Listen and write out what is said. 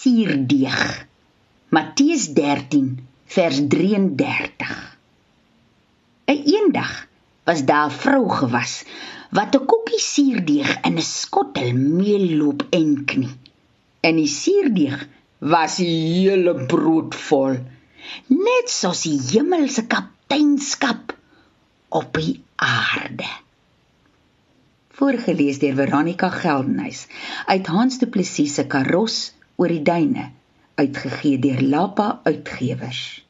suurdeeg. Matteus 13 vers 33. 'n Eendag was daar 'n vrou gewas wat 'n koekie suurdeeg in 'n skottel meel loop en knie. En die suurdeeg was die hele brood vol, net soos die hemelse kapteinskap op die aarde. Voorgeles deur Veronica Geldenhuys uit Hans Du Plessis se Karos oor die duine uitgegee deur Lapa Uitgewers.